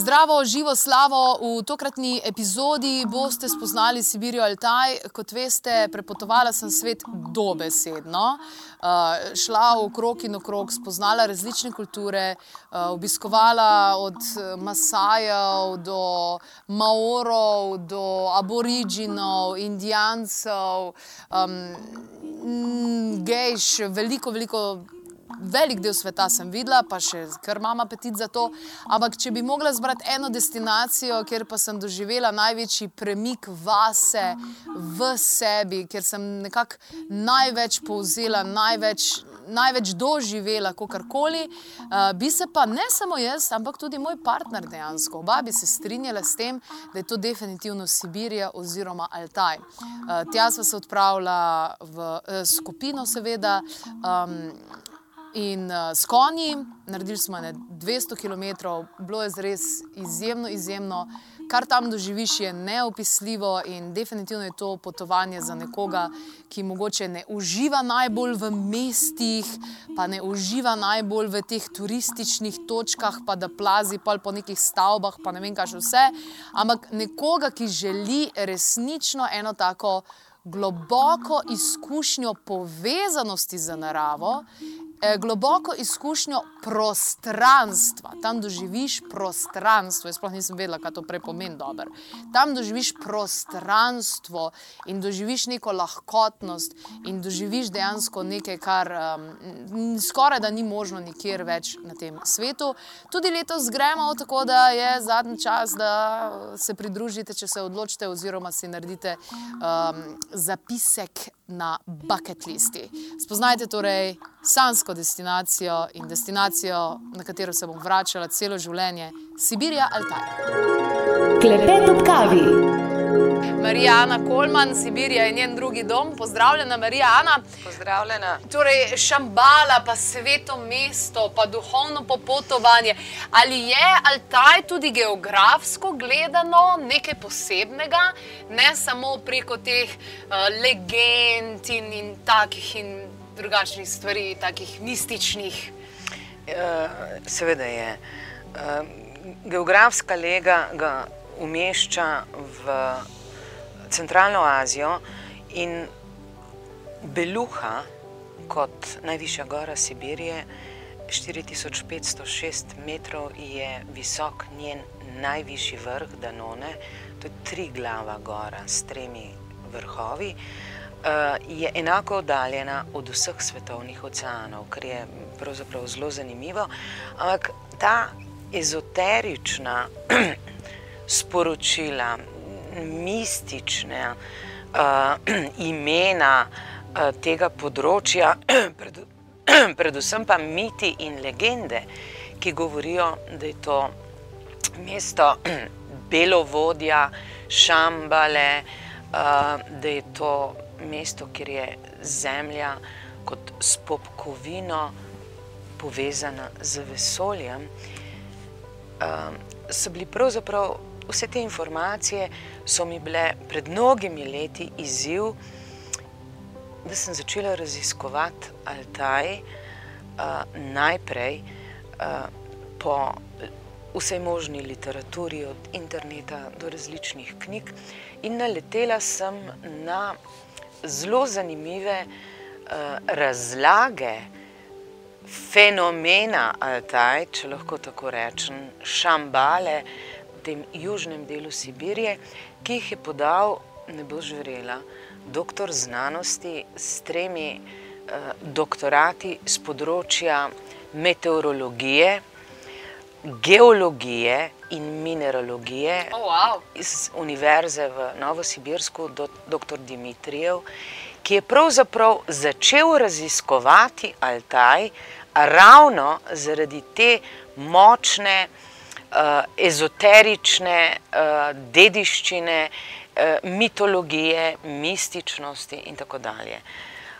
Zdravo, živo slavo. V tokratni epizodi boste spoznali Sibirijo Altaj. Kot veste, prepotovala sem svet dobesedno. Uh, šla okrog in okrog, spoznala različne kulture, uh, obiskovala od Masajev do Maorov, do Aboriginov, Indijancev, um, gejš, veliko, veliko velik del sveta sem videla, pa še kar imam apetit za to. Ampak, če bi mogla zbrati eno destinacijo, kjer pa sem doživela največji premik vase, v sebi, kjer sem nekako največ povzela, največ. Največ doživela, kot karkoli, uh, bi se pa ne samo jaz, ampak tudi moj partner dejansko. Oba bi se strinjala s tem, da je to definitivno Sibirija oziroma Altaj. Uh, tja smo se odpravili v uh, skupino, seveda. Um, In uh, s konji, naredili smo ne 200 km, bilo je res izjemno, izjemno. Kar tam doživiš, je neopisljivo in definitivno je to potovanje za nekoga, ki mogoče ne uživa najbolj v mestih, pa ne uživa najbolj v teh turističnih točkah, pa da plazi po nekih stavbah, pa ne vem, kaj še vse. Ampak nekoga, ki želi resnično eno tako globoko izkušnjo povezanosti z naravo globoko izkušnjo prostranstva. Tam doživiš prostranstvo. Jaz sploh nisem vedela, kaj to prej pomeni. Dober. Tam doživiš prostranstvo in doživiš neko lahkotnost in doživiš dejansko nekaj, kar um, skoraj da ni možno nikjer več na tem svetu. Tudi letos gremo, tako da je zadnji čas, da se pridružite, če se odločite, oziroma si naredite um, zapisek na bucket listi. Spoznajte torej sansko destinacijo in destinacijo, na katero se bom vračala celo življenje, Sibirija Altaj. Klepet ob kavi. Marijana Kolman, Sibirija je njen drugi dom. Pozdravljena, Marijana. Pozdravljena. Torej, Šambala, pa sveto mesto, pa duhovno popotovanje. Ali je Altaj tudi geografsko gledano nekaj posebnega, ne samo preko teh uh, legend in, in takih in drugačnih stvari, takih mističnih? Uh, seveda je. Uh, geografska lega ga umešča v Centralno Azijo in Beluha, kot najvišja gora Sibirije, 4506 metrov je visok njen najvišji vrh Danone, to je tri glava gora s tremi vrhovi, eh, je enako oddaljena od vseh svetovnih oceanov, kar je pravzaprav zelo zanimivo, ampak ta ezoterična sporočila, mistične uh, imena uh, tega področja, pred, predvsem pa miti in legende, ki govorijo, da je to mesto Belovodja, Šambale, uh, da je to mesto, kjer je zemlja kot spopkovino povezana z vesoljem. Uh, so bili pravzaprav vse te informacije so mi bile pred mnogimi leti izziv, da sem začela raziskovati Altaj uh, najprej uh, po vsej možni literaturi, od interneta do različnih knjig, in naletela sem na zelo zanimive uh, razlage. Fenomena Altaj, če lahko tako rečem, šambale, tem južnem delu Sibirije, ki jih je podal, ne bo žverela, doktor znanosti s tremi uh, doktorati z področja meteorologije, geologije in mineralogije oh, wow. iz Univerze v Novosibirsku, do, dr. Dimitrijev, ki je pravzaprav začel raziskovati Altaj ravno zaradi te močne uh, ezoterične uh, dediščine, uh, mitologije, mističnosti in tako dalje.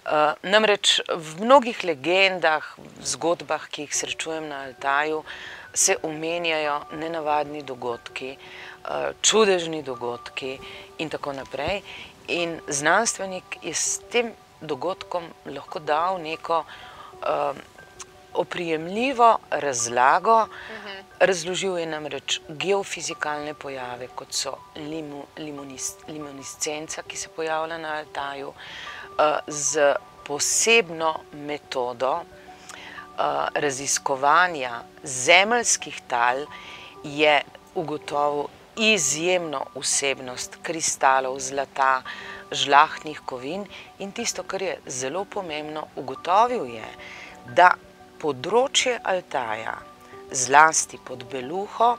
Uh, namreč v mnogih legendah, zgodbah, ki jih srečujem na Altaju, se omenjajo nenavadni dogodki, uh, čudežni dogodki in tako naprej. In znanstvenik je s tem dogodkom lahko dal neko uh, oprijemljivo razlago. Mhm. Razložil je namreč geofizikalne pojave, kot so limu, limonis, limoniscenca, ki se pojavlja na Altaju, uh, z posebno metodo uh, raziskovanja zemeljskih tal, je ugotovil izjemno vsebnost kristalov, zlata, žlahtnih kovin in tisto, kar je zelo pomembno, ugotovil je, da področje Altaja, zlasti pod Beluho,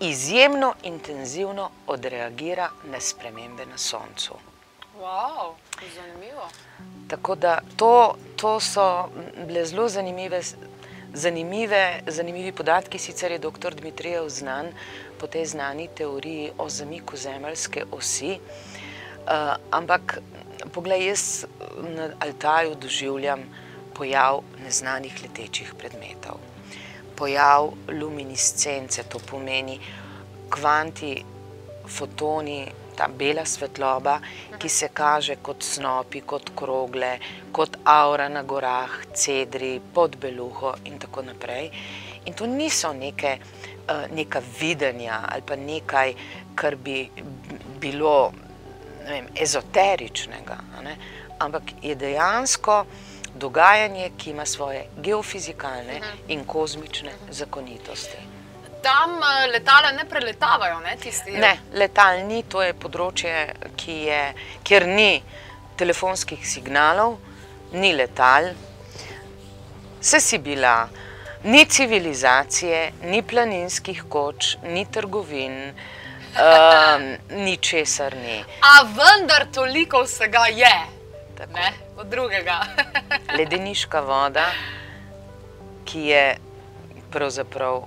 izjemno intenzivno odreagira na spremembe na Soncu. Wow, zanimivo. Tako da to, to so bile zelo zanimive, zanimive, zanimivi podatki. Sicer je dr. Dmitrijev znan po tej znani teoriji o zamiku zemeljske osi, uh, ampak poglej, jaz na Altaju doživljam pojav neznanih letečih predmetov. Pojav luminiscence, to pomeni kvanti, fotoni, ta bela svetloba, ki se kaže kot snopi, kot krogle, kot aura na gorah, cedri, pod beluho in tako naprej. In to niso neke, uh, neka videnja ali pa nekaj, kar bi bilo vem, ezoteričnega, ampak je dejansko dogajanje, ki ima svoje geofizikalne in kozmične zakonitosti. Tam uh, letala ne preletavajo, ne tisti? Ne, letal ni, to je področje, je, kjer ni telefonskih signalov, ni letal, vse si bila, ni civilizacije, ni planinskih koč, ni trgovin. Um, ni česar ni. A vendar toliko vsega je. Ne, od drugega. Ledeniška voda, ki je pravzaprav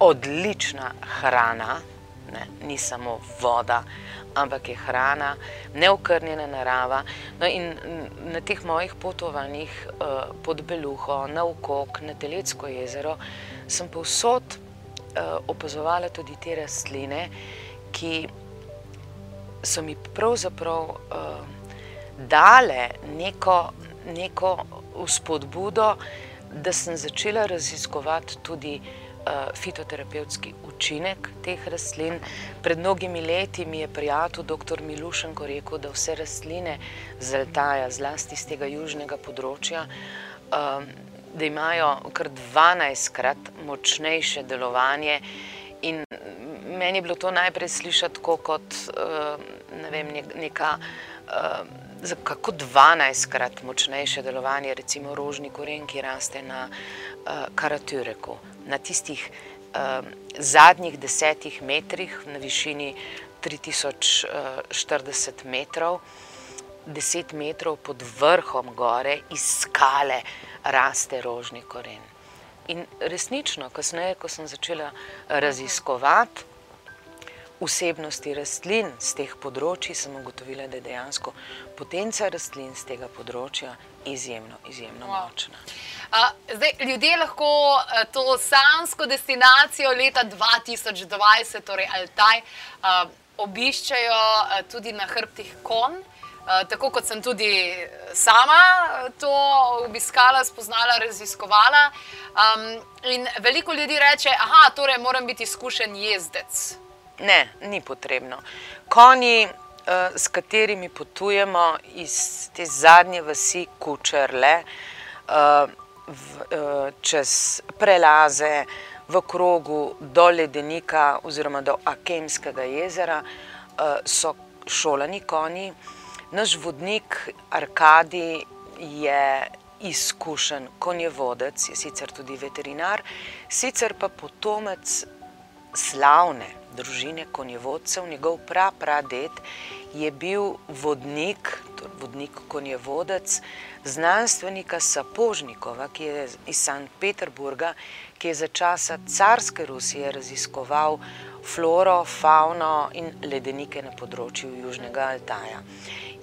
odlična hrana, ne, ni samo voda, ampak je hrana, neokrnjena narava. No in na teh mojih potovanjih uh, pod Beluho, na Ukok, na Telecko jezero, sem povsod uh, opazovala tudi te rastline, ki so mi pravzaprav uh, dale neko, neko spodbudo, da sem začela raziskovati tudi fitoterapevtski učinek teh rastlin. Pred mnogimi leti mi je prijatelj dr. Milušenko rekel, da vse rastline zaltaja, zlasti z tega južnega področja, uh, da imajo kar 12krat močnejše delovanje. In meni je bilo to najprej slišati kot uh, ne vem, neka. Za kako 12krat močnejše delovanje, recimo rožni koren, ki raste na uh, Karatureku, na tistih uh, zadnjih desetih metrih, na višini 3040 metrov, 10 metrov pod vrhom gore iz skale raste rožni koren. In resnično, kasneje, ko sem začela raziskovati, vsebnosti rastlin z teh področji, sem ugotovila, da je dejansko potenca rastlin z tega področja izjemno, izjemno wow. močna. A, zdaj, ljudje lahko a, to sansko destinacijo leta 2020, torej Altaj, a, obiščajo a, tudi na hrbtih kon. Uh, tako kot sem tudi sama to obiskala, spoznala, raziskovala. Um, in veliko ljudi reče, da torej moram biti izkušen jezdec. Ne, ni potrebno. Konji, uh, s katerimi potujemo iz te zadnje vasi Kučerle, uh, v, uh, čez prelaze v krogu do Ledenika oziroma do Akemskega jezera, uh, so šolani konji. Naš vodnik Arkadi je izkušen konjevodec, je sicer tudi veterinar, sicer pa potomec slavne družine konjevodcev, njegov prapradet je bil vodnik, vodnik konjevodec, znanstvenika Sapožnikova, ki je iz Sankt Peterburga, ki je za časa carske Rusije raziskoval floro, fauno in ledenike na področju Južnega Altaja.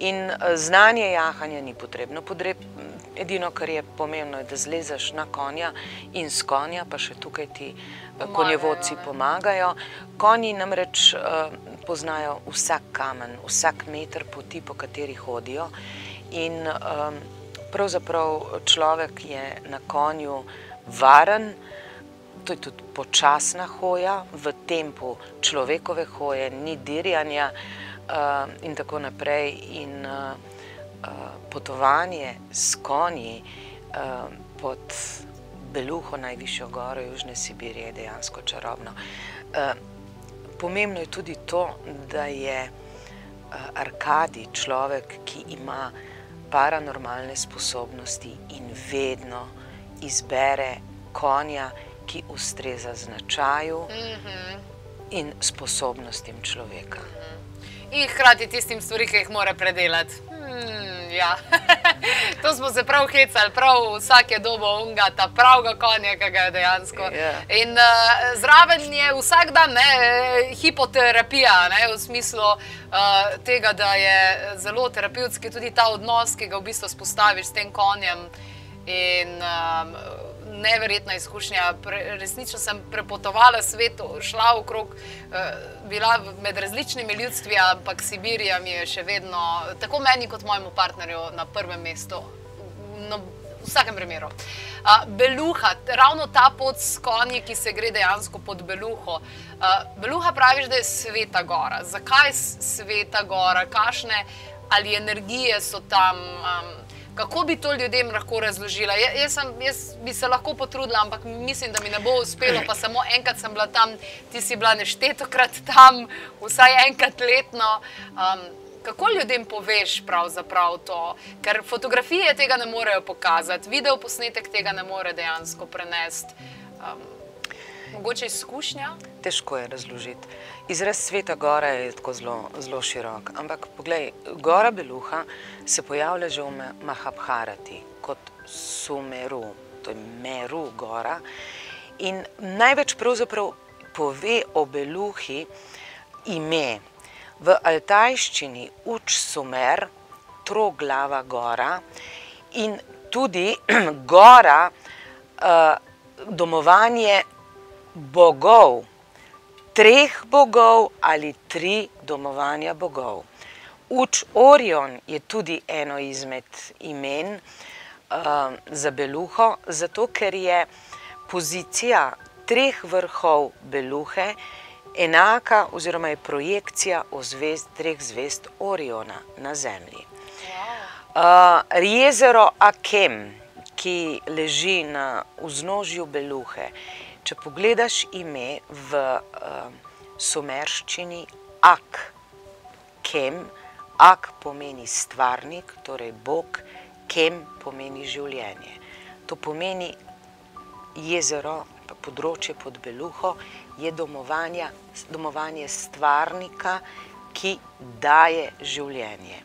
In uh, znanje jahanja ni potrebno. Podreb, edino, kar je pomembno, je, da zlezeš na konja in s konja, pa še tukaj ti pomagajo, konjevodci ne? pomagajo. Konji namreč uh, poznajo vsak kamen, vsak meter poti, po kateri hodijo. In um, pravzaprav človek je na konju varen to je tudi počasna hoja, v tempu človekove hoje, ni dirjanja uh, in tako naprej. In uh, uh, potovanje s konji uh, pod Beluho, najvišjo goro Južne Sibirije, je dejansko čarobno. Uh, pomembno je tudi to, da je uh, Arkadi človek, ki ima paranormalne sposobnosti in vedno izbere konja, ki ustreza značaju mm -hmm. in sposobnostim človeka. Mm -hmm. In hkrati tistim stvari, ki jih mora predelati. Hmm, ja. to smo se prav hecali, prav vsak je dobo unga, ta pravega konja, ki ga je dejansko. Yeah. Ja. In uh, zraven je vsak dan ne, hipoterapija, ne, v smislu uh, tega, da je zelo terapevtski tudi ta odnos, ki ga v bistvu spostaviš s tem konjem. In, um, neverjetna izkušnja. Pre, resnično sem prepotovala svet, šla okrog, eh, bila med različnimi ljudstvi, ampak Sibirija mi je še vedno, tako meni kot mojemu partnerju, na prvem mestu. No, v vsakem primeru. Uh, Beluha, ravno ta pot s konji, ki se gre dejansko pod Beluho. Uh, Beluha praviš, da je sveta gora. Zakaj sveta gora, kakšne ali energije so tam? Um, Kako bi to ljudem lahko razložila? Ja, jaz, sem, jaz bi se lahko potrudila, ampak mislim, da mi ne bo uspelo. Pa samo enkrat sem bila tam, ti si bila neštetokrat tam, vsaj enkrat letno. Um, kako ljudem poveš pravzaprav to? Ker fotografije tega ne morejo pokazati, video posnetek tega ne more dejansko prenesti. Um, mogoče izkušnja? Težko je razložiti. Izraz sveta gora je tako zelo, zelo širok. Ampak, poglej, gora Beluha se pojavlja že v Mahabharati kot Sumeru, to je Meru gora. In največ pravzaprav pove o Beluhi ime. V altajščini uč Sumer, troglava gora in tudi gora, uh, domovanje bogov, treh bogov ali tri domovanja bogov. Uč Orion je tudi eno izmed imen uh, za Beluho, zato ker je pozicija treh vrhov Beluhe enaka oziroma je projekcija o zvezd, treh zvezd Oriona na Zemlji. Uh, jezero Akem, ki leži na vznožju Beluhe, če pogledaš ime v uh, sumerščini Ak, Kem, Ak pomeni stvarnik, torej Bog, Kem pomeni življenje. To pomeni jezero, področje pod Beluho, je domovanje, stvarnika, ki daje življenje.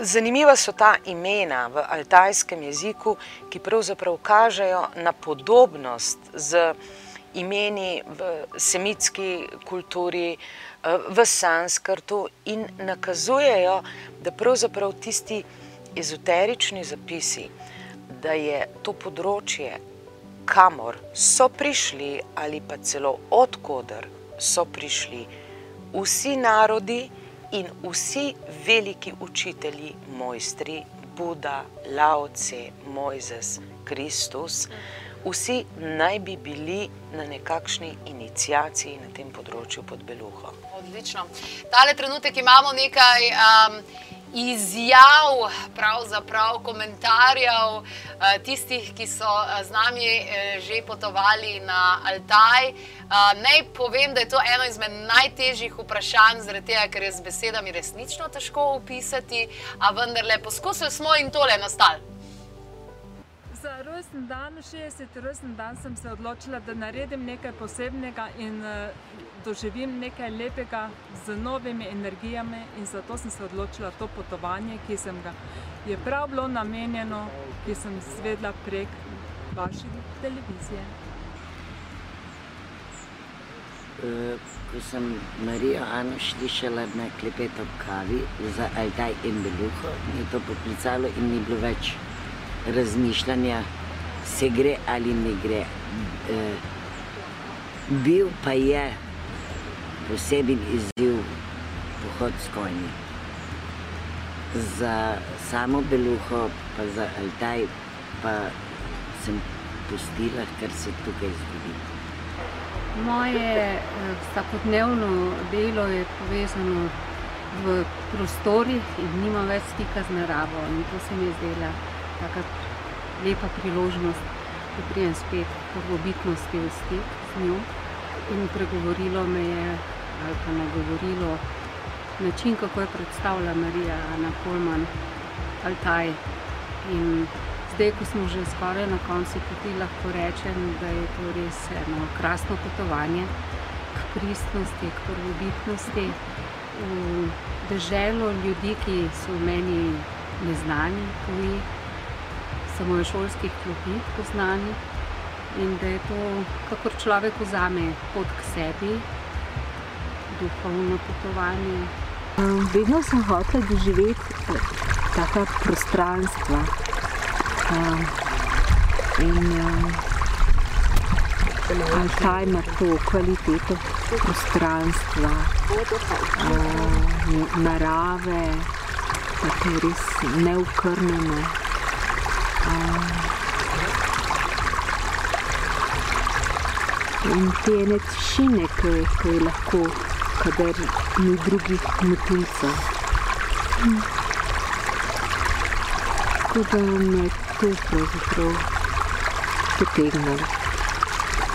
Zanimiva so ta imena v altajskem jeziku, ki pravzaprav kažejo na podobnost z imeni v semitski kulturi, eh, v sanskrtu in nakazujejo, da pravzaprav tisti ezoterični zapisi, da je to področje, kamor so prišli ali pa celo odkudar so prišli vsi narodi, in vsi veliki učitelji, mojstri, Buda, Laoce, Mojzes, Kristus, vsi naj bi bili na nekakšni inicijaciji na tem področju pod Beluho. Odlično. Tale trenutek imamo nekaj. Um, izjav, pravzaprav komentarjev eh, tistih, ki so eh, z nami eh, že potovali na Altaj. Naj povem, da je to eno izmed najtežjih vprašanj, zaradi tega, ker je z besedami resnično težko opisati, a vendarle poskusili smo in tole nastali. Za rojsten dan, 60. rojsten dan, sem se odločila, da naredim nekaj posebnega in doživim nekaj lepega z novimi energijami in zato sem se odločila to potovanje, ki sem ga je prav bilo namenjeno, ki sem zvedla prek vaše televizije. eh, ko sem Marijo Ano slišala na klepet ob kavi za Altaj in Beluho, mi je to poklicalo in ni bilo več razmišljanja, se gre ali ne gre. Eh, bil pa je poseben izziv pohod s konji. Za samo Beluho, pa za Altaj, pa sem pustila, kar se tukaj zgodi. Moje eh, vsakodnevno delo je povezano v prostorih in nimam več stika z naravo. In to se mi je zdela taka lepa priložnost, da prijem spet prvobitnosti v stik z njo. In pregovorilo me je, ali pa nagovorilo, način, kako je predstavila Marija Ana Polman, Altaj. In zdaj, ko smo že skoraj na koncu poti, lahko rečem, da je to res eno krasno potovanje k pristnosti, k prvobitnosti, v deželo ljudi, ki so v meni neznani, tuji, samo v šolskih klopih poznani. In da je to, kakor človek vzame pot k sebi, duhovno potovanje. Vedno sem hotel doživeti taka prostranstva. Um, in um, Altaj ima to kvaliteto prostranstva, narave, tako res neukrnjene. In te ene tišine, ki, je lahko, kadar ni drugih motilcev. Tako da me to pravzaprav potegne,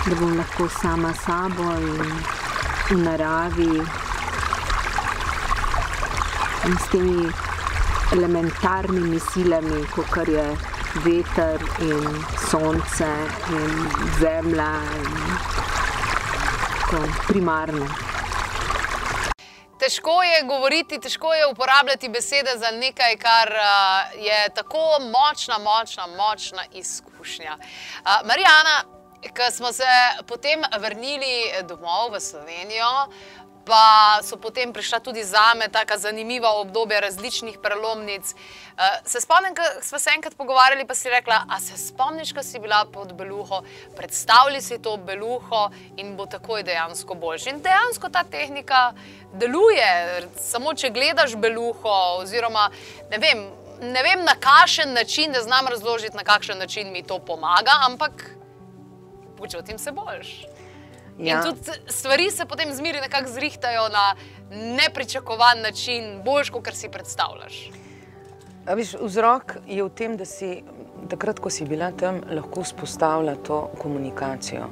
da bom lahko sama sabo in v naravi in s temi elementarnimi silami, kot je veter in sonce in zemlja in tako primarno. Težko je govoriti, težko je uporabljati besede za nekaj, kar uh, je tako močna, močna, močna izkušnja. Uh, Marijana, ko smo se potem vrnili domov v Slovenijo, pa so potem prišla tudi za me tako zanimiva obdobja različnih prelomnic. Uh, se spomnim, ko smo se enkrat pogovarjali, pa si rekla, a se spomniš, ko si bila pod beluho, predstavljaj si to beluho in bo takoj dejansko boljši. In dejansko ta tehnika deluje, samo če gledaš beluho, oziroma ne vem, ne vem na kakšen način, ne znam razložiti, na kakšen način mi to pomaga, ampak počutim se boljš. Ja. In tudi stvari se potem zmeri nekako zrihtajajo na nepričakovan način, boljš, kot si predstavljaš. Viš, vzrok je v tem, da si takrat, ko si bila tam, lahko vzpostavila to komunikacijo.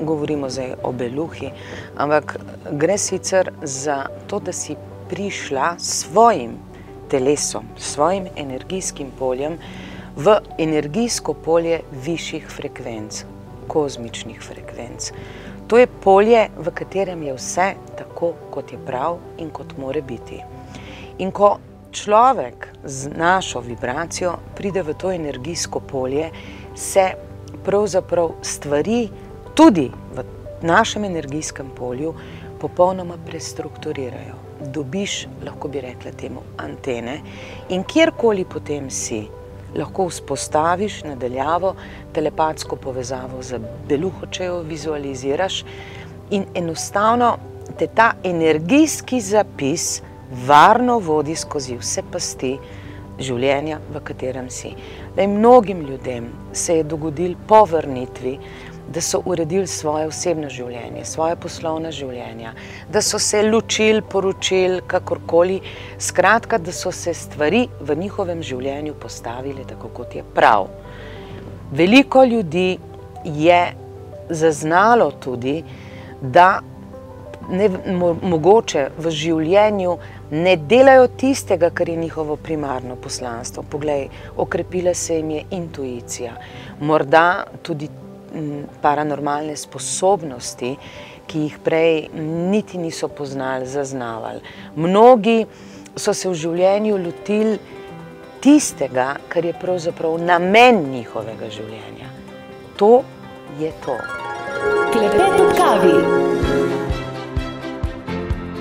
Govorimo zdaj o beluhi, ampak gre sicer za to, da si prišla s svojim telesom, s svojim energijskim poljem v energijsko polje višjih frekvenc, kozmičnih frekvenc. To je polje, v katerem je vse tako, kot je prav in kot more biti. In ko človek z našo vibracijo pride v to energijsko polje, se pravzaprav stvari tudi v našem energijskem polju popolnoma prestrukturirajo. Dobiš, lahko bi rekla temu, antene in kjerkoli potem si, lahko vzpostaviš nadaljavo telepatsko povezavo z beluho, če jo vizualiziraš in enostavno te ta energijski zapis varno vodi skozi vse pasti življenja, v katerem si. Lej, mnogim ljudem se je dogodil po vrnitvi, da so uredili svoje osebno življenje, svoje poslovne življenja, da so se ločili, poročili, kakorkoli, skratka, da so se stvari v njihovem življenju postavile tako, kot je prav. Veliko ljudi je zaznalo tudi, da ne, mo, mogoče v življenju ne delajo tistega, kar je njihovo primarno poslanstvo. Poglej, okrepila se jim je intuicija, morda tudi paranormalne sposobnosti, ki jih prej niti niso poznali, zaznavali. Mnogi so se v življenju lotili tistega, kar je pravzaprav namen njihovega življenja. To je to. Klepet v kavi.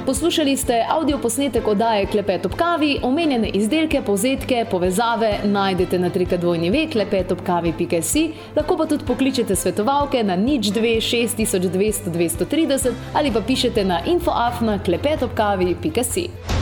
Poslušali ste avdio posnetek oddaje Klepet ob kavi, omenjene izdelke, povzetke, povezave najdete na trikadvojni ve klepetobkavi.si, lahko pa tudi pokličete svetovalke na nič 2 6200 230 ali pa pišete na infoafna klepetobkavi.si.